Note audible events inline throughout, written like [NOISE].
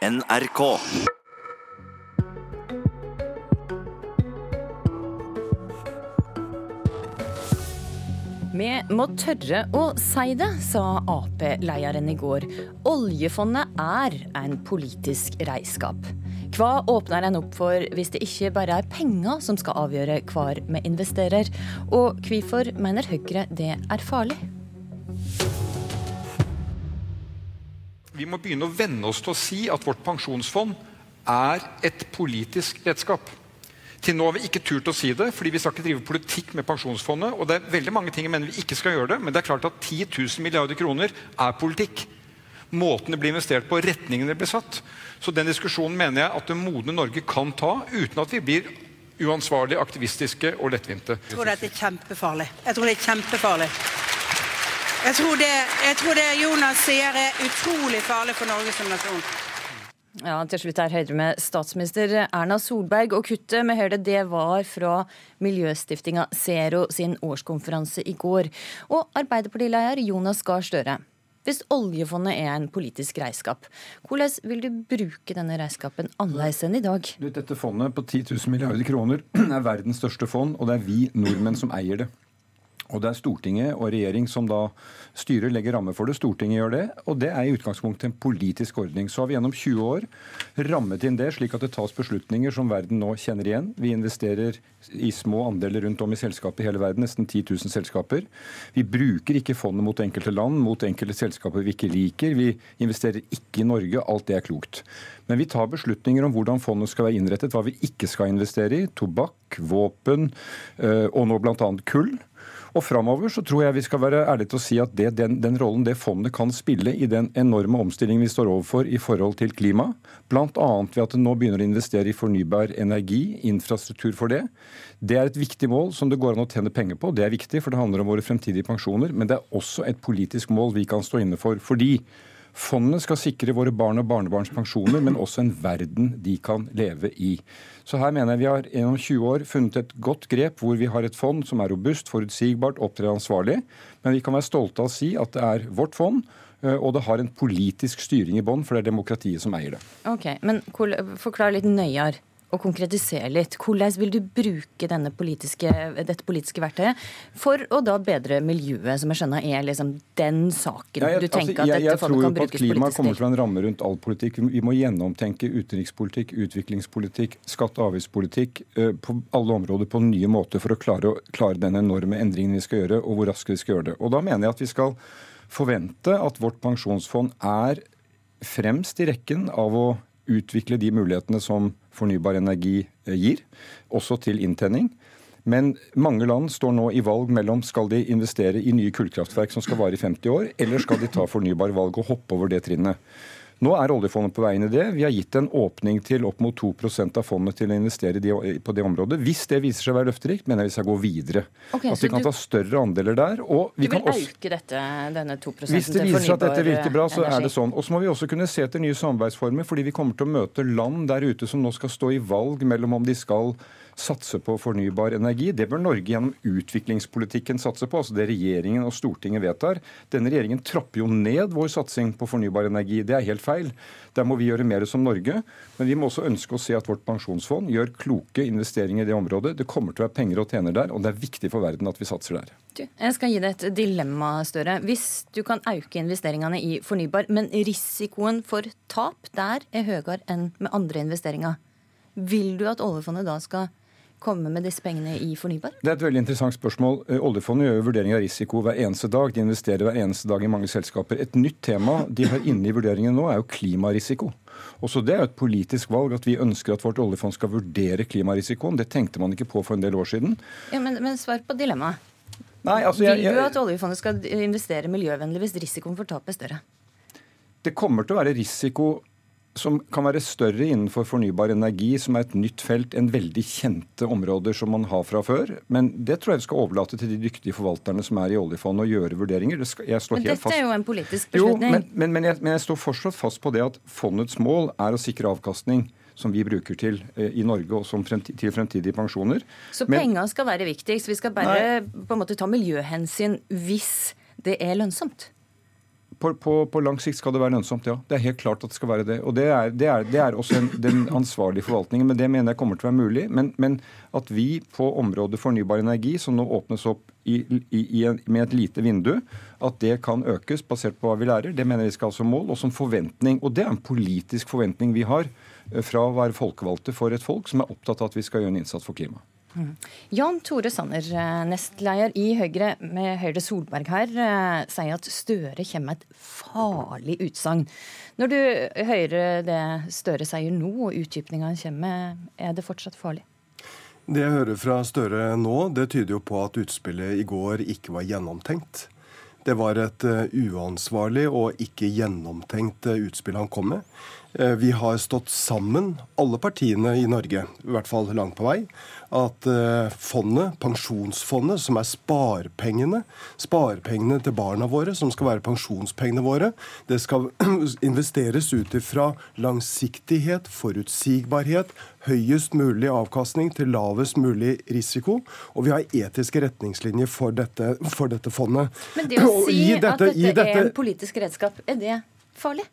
NRK. Vi må tørre å si det, sa Ap-lederen i går. Oljefondet er en politisk reiskap. Hva åpner en opp for hvis det ikke bare er penger som skal avgjøre hvor vi investerer? Og hvorfor mener Høyre det er farlig? Vi må begynne å venne oss til å si at vårt pensjonsfond er et politisk redskap. Til nå har vi ikke turt å si det, fordi vi skal ikke drive politikk med pensjonsfondet. Og det er veldig mange ting jeg mener vi ikke skal gjøre det, men det er klart at 10 000 milliarder kroner er politikk. Måten det blir investert på, retningen det blir satt. Så den diskusjonen mener jeg at det modne Norge kan ta, uten at vi blir uansvarlige, aktivistiske og lettvinte. Jeg tror det er kjempefarlig. Jeg tror det er kjempefarlig. Jeg tror det, jeg tror det Jonas sier er utrolig farlig for Norge som nasjon. Ja, Til slutt er Høyre med statsminister Erna Solberg. Og kuttet vi Høyre det var fra miljøstiftinga Zero sin årskonferanse i går. Og Arbeiderpartileder Jonas Gahr Støre. Hvis oljefondet er en politisk regnskap, hvordan vil du bruke denne regnskapen annerledes enn i dag? Dette fondet på 10 000 milliarder kroner er verdens største fond, og det er vi nordmenn som eier det. Og det er Stortinget og regjering som da styrer, legger rammer for det. Stortinget gjør det, og det er i utgangspunktet en politisk ordning. Så har vi gjennom 20 år rammet inn det slik at det tas beslutninger som verden nå kjenner igjen. Vi investerer i små andeler rundt om i selskapet i hele verden, nesten 10 000 selskaper. Vi bruker ikke fondet mot enkelte land, mot enkelte selskaper vi ikke liker. Vi investerer ikke i Norge. Alt det er klokt. Men vi tar beslutninger om hvordan fondet skal være innrettet, hva vi ikke skal investere i. Tobakk, våpen øh, og nå bl.a. kull. Og framover så tror jeg vi skal være ærlige til å si at det, den, den, rollen det fondet kan spille i den enorme omstillingen vi står overfor i forhold til klima, bl.a. ved at det nå begynner å investere i fornybar energi, infrastruktur for det, det er et viktig mål som det går an å tjene penger på. Det er viktig, for det handler om våre fremtidige pensjoner. Men det er også et politisk mål vi kan stå inne for. fordi Fondet skal sikre våre barn og barnebarns pensjoner, men også en verden de kan leve i. Så her mener jeg vi har gjennom 20 år funnet et godt grep hvor vi har et fond som er robust, forutsigbart, opptrer ansvarlig. Men vi kan være stolte av å si at det er vårt fond. Eh, og det har en politisk styring i bånn, for det er demokratiet som eier det. Ok, Men forklar litt nøyere og konkretisere litt. Hvordan vil du bruke politiske, dette politiske verktøyet for å da bedre miljøet, som jeg skjønner er liksom den saken ja, jeg, du tenker altså, jeg, at dette fondet kan brukes politisk til? Jeg tror at klima kommer til en ramme rundt all politikk. Vi må gjennomtenke utenrikspolitikk, utviklingspolitikk, skatte- og avgiftspolitikk uh, på alle områder på nye måter for å klare, klare den enorme endringen vi skal gjøre, og hvor raskt vi skal gjøre det. Og da mener jeg at vi skal forvente at vårt pensjonsfond er fremst i rekken av å utvikle de mulighetene som fornybar energi eh, gir, også til inntenning. Men mange land står nå i valg mellom skal de investere i nye kullkraftverk som skal vare i 50 år, eller skal de ta fornybar valg og hoppe over det trinnet. Nå er oljefondet på vei inn i det. Vi har gitt en åpning til opp mot 2% av fondet til å investere på det området. Hvis det viser seg å være løfterikt, mener jeg vi skal gå videre. Okay, at vi kan du, ta større andeler der. Og vi du vil også, øke dette, denne 2 Hvis det viser seg at dette virker bra, så energi. er det sånn. Og så må vi også kunne se etter nye samarbeidsformer, fordi vi kommer til å møte land der ute som nå skal stå i valg mellom om de skal satse på fornybar energi. Det bør Norge gjennom utviklingspolitikken satse på, altså det regjeringen og Stortinget vedtar. Denne regjeringen trapper jo ned vår satsing på fornybar energi. Det er helt feil. Der må vi gjøre mer som Norge. Men vi må også ønske å se at vårt pensjonsfond gjør kloke investeringer i det området. Det kommer til å være penger å tjene der, og det er viktig for verden at vi satser der. Du, jeg skal gi deg et dilemma, Støre. Hvis du kan øke investeringene i fornybar, men risikoen for tap der er høyere enn med andre investeringer, vil du at oljefondet da skal komme med disse pengene i fornybar? Det er et veldig interessant spørsmål. Eh, oljefondet gjør jo vurdering av risiko hver eneste dag. De investerer hver eneste dag i mange selskaper. Et nytt tema de har inne i vurderingen nå, er jo klimarisiko. Også Det er jo et politisk valg at vi ønsker at vårt oljefond skal vurdere klimarisikoen. Det tenkte man ikke på for en del år siden. Ja, Men, men svar på dilemmaet. Altså, Vil du at oljefondet skal investere miljøvennlig hvis risikoen for tap er større? Det kommer til å være risiko som kan være større innenfor fornybar energi, som er et nytt felt enn veldig kjente områder som man har fra før. Men det tror jeg vi skal overlate til de dyktige forvalterne som er i oljefondet å gjøre vurderinger. Skal, men dette fast... er jo en politisk beslutning. Jo, men, men, men, jeg, men, jeg, står fortsatt fast på det at fondets mål er å sikre avkastning som vi bruker til eh, i Norge og fremtid, til fremtidige pensjoner. Så penger skal være viktigst. Vi skal bare nei, på en måte ta miljøhensyn hvis det er lønnsomt? På, på, på, lang sikt skal det være lønnsomt, ja. Det er helt klart at det skal være det. Og det er, det er, det er også en, den ansvarlige forvaltningen. Men det mener jeg kommer til å være mulig. Men, men at vi på området fornybar energi, som nå åpnes opp i, i, i med et lite vindu, at det kan økes basert på hva vi lærer, det mener vi skal ha som mål og som forventning. Og det er en politisk forventning vi har eh, fra å være folkevalgte for et folk som er opptatt av at vi skal gjøre en innsats for klimaet. Mm. Jan Tore Sanner, eh, nestleder i Høyre med Høyre Solberg her, eh, sier at Støre kommer med et farlig utsagn. Når du hører det Støre sier nå, og utdypninga kommer er det fortsatt farlig? Det jeg hører fra Støre nå, det tyder jo på at utspillet i går ikke var gjennomtenkt. Det var et uh, uansvarlig og ikke gjennomtenkt utspill han kom med. Uh, vi har stått sammen, alle partiene i Norge, i hvert fall langt på vei, at eh, fondet, pensjonsfondet, som er sparepengene, sparepengene til barna våre, som skal være pensjonspengene våre, det skal [CLEARS THROAT] investeres ut ifra langsiktighet, forutsigbarhet, høyest mulig avkastning til lavest mulig risiko. Og vi har etiske retningslinjer for dette, for dette fondet. Men det å si dette, at dette, dette er en politisk redskap, er det farlig?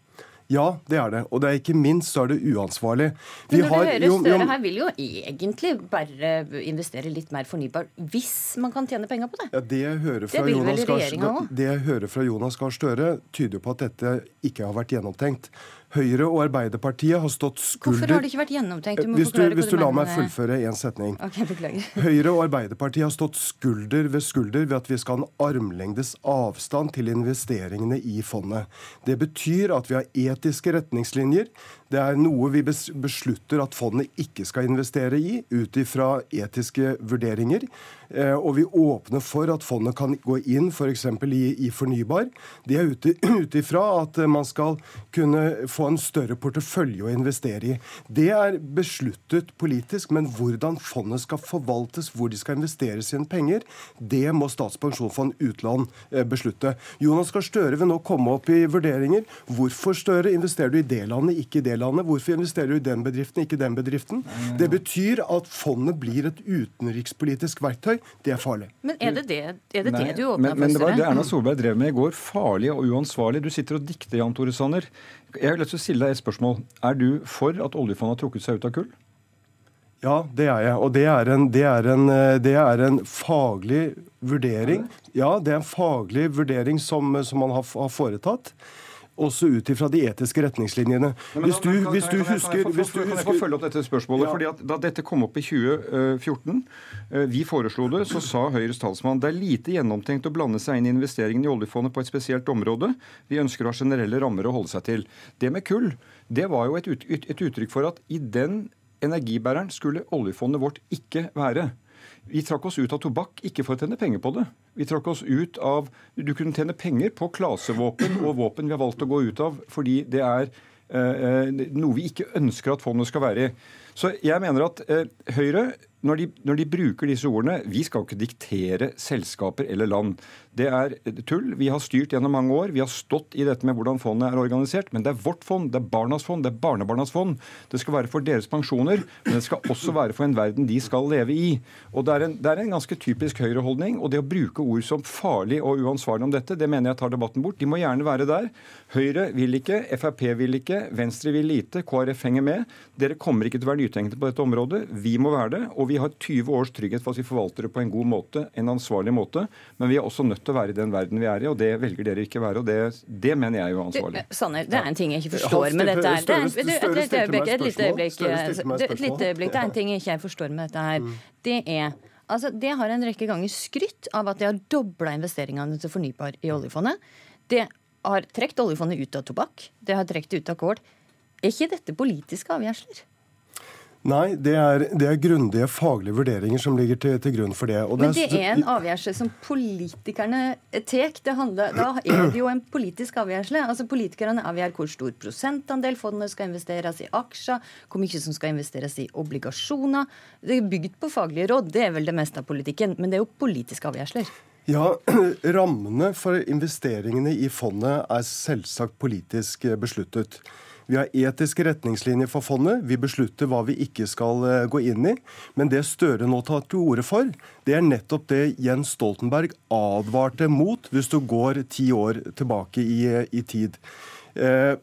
Ja, det er det. Og det er ikke minst så er det uansvarlig. Vi Men når har, du hører Støre her vil jo egentlig bare investere litt mer fornybar hvis man kan tjene penger på det. Ja, det, jeg hører fra det vil vel regjeringa òg? Det jeg hører fra Jonas Gahr Støre, tyder på at dette ikke har vært gjennomtenkt. Høyre og Arbeiderpartiet har stått skulder Hvorfor har det ikke vært gjennomtenkt? Du hvis du, hvis du, lar meg fullføre én setning. Okay, beklager. [LAUGHS] Høyre og Arbeiderpartiet har stått skulder ved skulder ved at vi skal ha en armlengdes avstand til investeringene i fondet. Det betyr at vi har etiske retningslinjer. Det er noe vi beslutter at fondet ikke skal investere i, ut ifra etiske vurderinger. Eh, og vi åpner for at fondet kan gå inn f.eks. I, i fornybar. Det er [CLEARS THROAT] ut ifra at man skal kunne få en større portefølje å investere i. Det er besluttet politisk, men hvordan fondet skal forvaltes, hvor de skal investere sine penger, det må Statens pensjonsfond utland eh, beslutte. Jonas Gahr Støre vil nå komme opp i vurderinger. Hvorfor Støre investerer du i det landet, ikke i det landet? Hvorfor investerer du i den bedriften, ikke i den bedriften? Det betyr at fondet blir et utenrikspolitisk verktøy det er farlig. Men er det det, er det, det du åpna for? Men det var det Erna Solberg drev med i går. Farlig og uansvarlig. Du sitter og dikter, Jan Tore Sanner. Jeg å stille deg et spørsmål. Er du for at oljefondet har trukket seg ut av kull? Ja, det er jeg. Og det er, en, det, er en, det er en, faglig vurdering. Ja, det er en faglig vurdering som, som man har, har foretatt også ut ifra de etiske retningslinjene. Hvis du, hvis du husker Kan jeg få følge opp dette spørsmålet? Fordi at Da dette kom opp i 2014, eh, vi foreslo det, så sa Høyres talsmann det er lite gjennomtenkt å blande seg inn i investeringene i oljefondet på et spesielt område. Vi ønsker å ha generelle rammer å holde seg til. Det med kull, det var jo et, ut, et uttrykk for at i den energibæreren skulle oljefondet vårt ikke være. Vi trakk oss ut av tobakk ikke for å tjene penger på det. Vi trakk oss ut av Du kunne tjene penger på klasevåpen og våpen vi har valgt å gå ut av fordi det er eh, eh noe vi ikke ønsker at fondet skal være i. Så jeg mener at eh, Høyre når de, når de, bruker disse ordene Vi skal ikke diktere selskaper eller land. Det er tull. Vi har styrt gjennom mange år. Vi har stått i dette med hvordan fondet er organisert. Men det er vårt fond, det er barnas fond, det er barnebarnas fond. Det skal være for deres pensjoner, men det skal også være for en verden de skal leve i. Og Det er en, det er en ganske typisk høyreholdning. Og det å bruke ord som farlig og uansvarlig om dette, det mener jeg tar debatten bort. De må gjerne være der. Høyre vil ikke, Frp vil ikke, Venstre vil lite, KrF henger med. Dere kommer ikke til å være nytenkende på dette området. Vi må være det. og vi har 20 års trygghet for at vi forvalter det på en god måte, en ansvarlig måte. Men vi er også nødt til å være i den verden vi er i, og det velger dere ikke å være. og Det, det mener jeg er uansvarlig. Du, Sanner, det er en ting jeg ikke forstår med dette her. Et lite øyeblikk. Det er en ting jeg ikke forstår med dette her. Det er Altså, Det har en rekke ganger skrytt av at de har dobla investeringene til fornybar i oljefondet. Det har trukket oljefondet ut av tobakk. Det har trukket ut av kål. Er ikke dette politiske avgjørelser? Nei, det er, det er, grundige faglige vurderinger som ligger til, til grunn for det. Men det er en avgjørelse som politikerne tar. Da er det jo en politisk avgjørelse. Altså Politikerne avgjør hvor stor prosentandel fondet skal investeres i aksjer, hvor mye som skal investeres i obligasjoner. Det er bygd på faglige råd, det er vel det meste av politikken. Men det er jo politiske avgjørelser. Ja, [CLEARS THROAT] Rammene for investeringene i fondet er selvsagt politisk besluttet. Vi har etiske retningslinjer for fondet. Vi beslutter hva vi ikke skal eh, gå inn i. Men det Støre nå tar til orde for, det er nettopp det Jens Stoltenberg advarte mot hvis du går ti år tilbake i, i tid. Eh,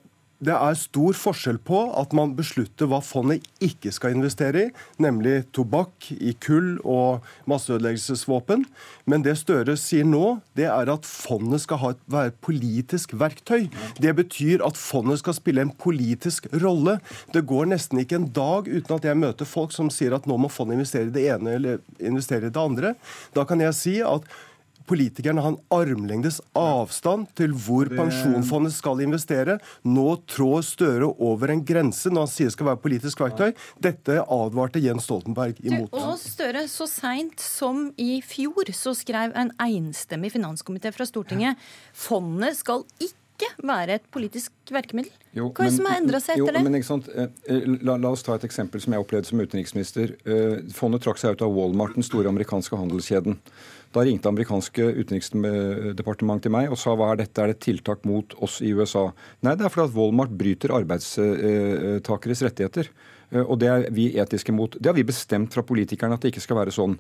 det er stor forskjell på at man beslutter hva fondet ikke skal investere i, nemlig tobakk, i kull og masseødeleggelsesvåpen. Men det Støre sier nå, det er at fondet skal ha være et politisk verktøy. Det betyr at fondet skal spille en politisk rolle. Det går nesten ikke en dag uten at jeg møter folk som sier at nå må fondet investere i det ene eller investere i det andre. Da kan jeg si at politikerne har en armlengdes avstand til hvor det... pensjonsfondet skal investere. Nå trår Støre over en grense når han sier det skal være politisk verktøy. Dette advarte Jens Stoltenberg imot. Du, og Støre, så seint som i fjor så skrev en enstemmig finanskomité fra Stortinget fondet skal ikke være et politisk verkemiddel? Jo, Hva er det som har endra seg etter jo, det? Men, ikke sant? Eh, la, la, oss ta et eksempel som jeg opplevde som utenriksminister. Eh, fondet trakk seg ut av Walmart, den store amerikanske handelskjeden. Da ringte amerikanske utenriksdepartementet til meg og sa hva er dette, er det tiltak mot oss i USA? Nei, det er fordi at Walmart bryter arbeidstakeres rettigheter. Eh, og det er vi etiske mot. Det har vi bestemt fra politikerne at det ikke skal være sånn.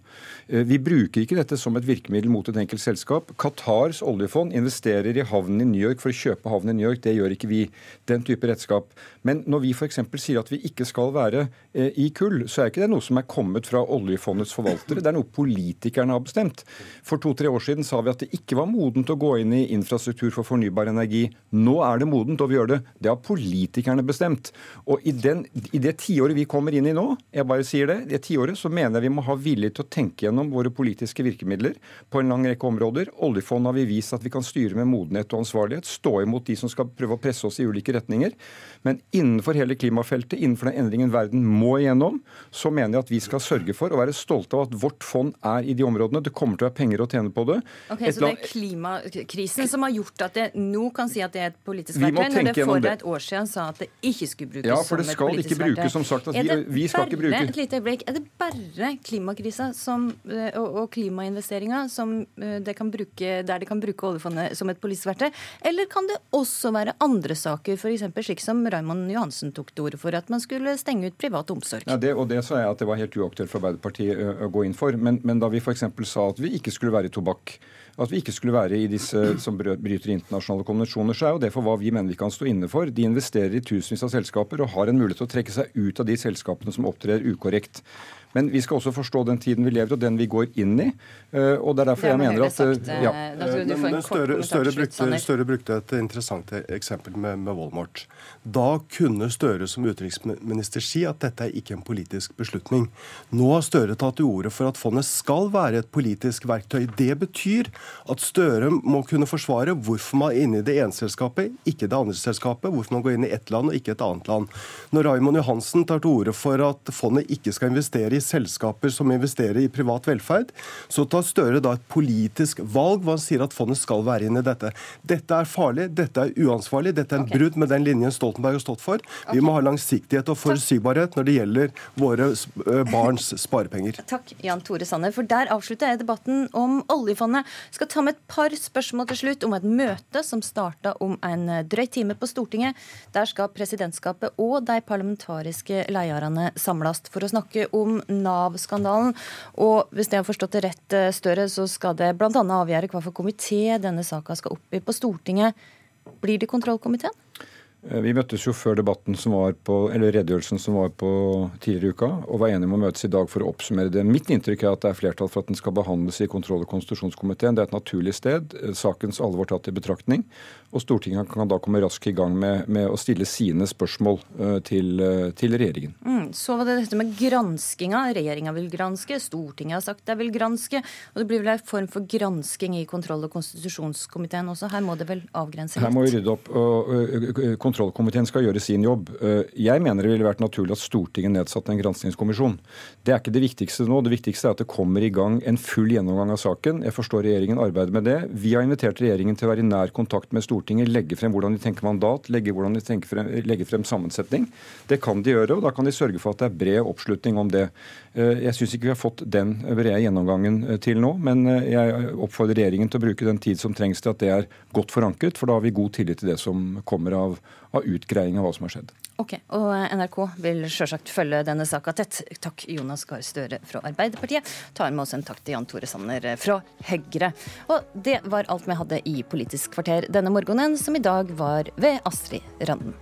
Eh, vi bruker ikke dette som et virkemiddel mot et enkelt selskap. Qatars oljefond investerer i havnen i New York for å kjøpe havnen i New York. Det gjør ikke vi. Den type redskap. Men når vi f.eks. sier at vi ikke skal være eh, i kull, så er ikke det noe som er kommet fra oljefondets forvaltere. Det er noe politikerne har bestemt. For to-tre år siden sa vi at det ikke var modent å gå inn i infrastruktur for fornybar energi. Nå er det modent, og vi gjør det. Det har politikerne bestemt. Og i, den, i det tiåret tiåret vi kommer inn i nå, jeg bare sier det, det tiåret så mener jeg vi må ha vilje til å tenke gjennom våre politiske virkemidler på en lang rekke områder. Oljefondet har vi vist at vi kan styre med modenhet og ansvarlighet, stå imot de som skal prøve å presse oss i ulike retninger. Men innenfor hele klimafeltet, innenfor den endringen verden må igjennom, så mener jeg at vi skal sørge for å være stolte av at vårt fond er i de områdene. Det kommer til å være penger å tjene på det. Ok, Så det er klimakrisen som har gjort at det nå kan si at det er et politisk verktøy, når det for et år siden sa at det ikke skulle brukes ja, for det skal som et politisk ikke brukes som sagt at vi, vi skal ikke bruke Et lite øyeblikk. Er det bare klimakrisa som, eh, og, og klimainvesteringa som eh, det kan bruke, der de kan bruke oljefondet som et politisk verktøy? Eller kan det også være andre saker, f.eks. slik som Raymond Johansen tok til orde for, at man skulle stenge ut privat omsorg? Ja, det, og det sa jeg at det var helt uaktuelt for Arbeiderpartiet å gå inn for. Men, men da vi f.eks. sa at vi ikke skulle være i tobakk, at vi ikke skulle være i disse som bryter internasjonale konvensjoner, så er jo det for hva vi mener vi kan stå inne for. De investerer i tusenvis av selskaper og har en mulighet til å trekke seg ut av de selskapene som opptrer ukorrekt. Men vi skal også forstå den tiden vi lever og den vi går inn i. Eh, og det er derfor jeg mener at sagt, eh, ja. Men, men Støre, Støre, brukte, Støre, brukte, et interessant eksempel med, med Walmart. Da kunne Støre som utenriksminister si at dette er ikke en politisk beslutning. Nå har Støre tatt til orde for at fondet skal være et politisk verktøy. Det betyr at Støre må kunne forsvare hvorfor man er inne i det ene selskapet, ikke det andre selskapet. Hvorfor man går inn i ett land og ikke et annet land. Når Raymond Johansen tar til orde for at fondet ikke skal investere i selskaper som investerer i privat velferd, så tar Støre da et politisk valg hvor han sier at fondet skal være inne i dette. Dette er farlig, dette er uansvarlig, dette er en okay. brudd med den linjen Stoltenberg har stått for. Vi må ha langsiktighet og forutsigbarhet når det gjelder våre barns sparepenger. Takk, Jan Tore Sanner. For der avslutter jeg debatten om oljefondet. Skal ta med et par spørsmål til slutt om et møte som starta om en drøy time på Stortinget. Der skal presidentskapet og de parlamentariske lederne samles for å snakke om Nav-skandalen. Og hvis jeg har forstått det rett, eh, Støre, så skal det bl.a. avgjøre hva for komité denne saka skal opp i på Stortinget. Blir det kontrollkomiteen? Eh, vi møttes jo før debatten som var på, eller redegjørelsen som var på tidligere i uka, og var enige om å møtes i dag for å oppsummere det. Mitt inntrykk er at det er flertall for at den skal behandles i kontroll- og konstitusjonskomiteen. Det er et naturlig sted. Eh, sakens alvor tatt i betraktning. Og Stortinget kan da komme raskt i gang med, med å stille sine spørsmål uh, til, til, regjeringen. Mm, så var det dette med granskinga. Regjeringa vil granske, Stortinget har sagt de vil granske. Og det blir vel en form for gransking i kontroll- og konstitusjonskomiteen også. Her må det vel avgrense litt? Her må vi rydde opp. og kontrollkomiteen skal gjøre sin jobb. Eh, jeg mener det ville vært naturlig at Stortinget nedsatte en granskingskommisjon. Det er ikke det viktigste nå. Det viktigste er at det kommer i gang en full gjennomgang av saken. Jeg forstår regjeringen arbeider med det. Vi har invitert regjeringen til å være i nær kontakt med Stortinget, legge frem hvordan de tenker mandat, legge, de tenker frem, legge frem sammensetning. Det kan de gjøre, og da kan de sørge for at det er bred oppslutning om det. Eh, jeg syns ikke vi har fått den brede gjennomgangen eh, til nå, men jeg oppfordrer regjeringen til å bruke den tid som trengs til at det er godt forankret, for da har vi god tillit til det som kommer av, av utgreiing av hva som har skjedd. Ok, og NRK vil sjølsagt følge denne saka tett. Takk Jonas Gahr Støre fra Arbeiderpartiet. Tar med oss en takk til Jan Tore Sanner fra Høyre. Og det var alt vi hadde i Politisk kvarter denne morgenen, som i dag var ved Astrid Randen.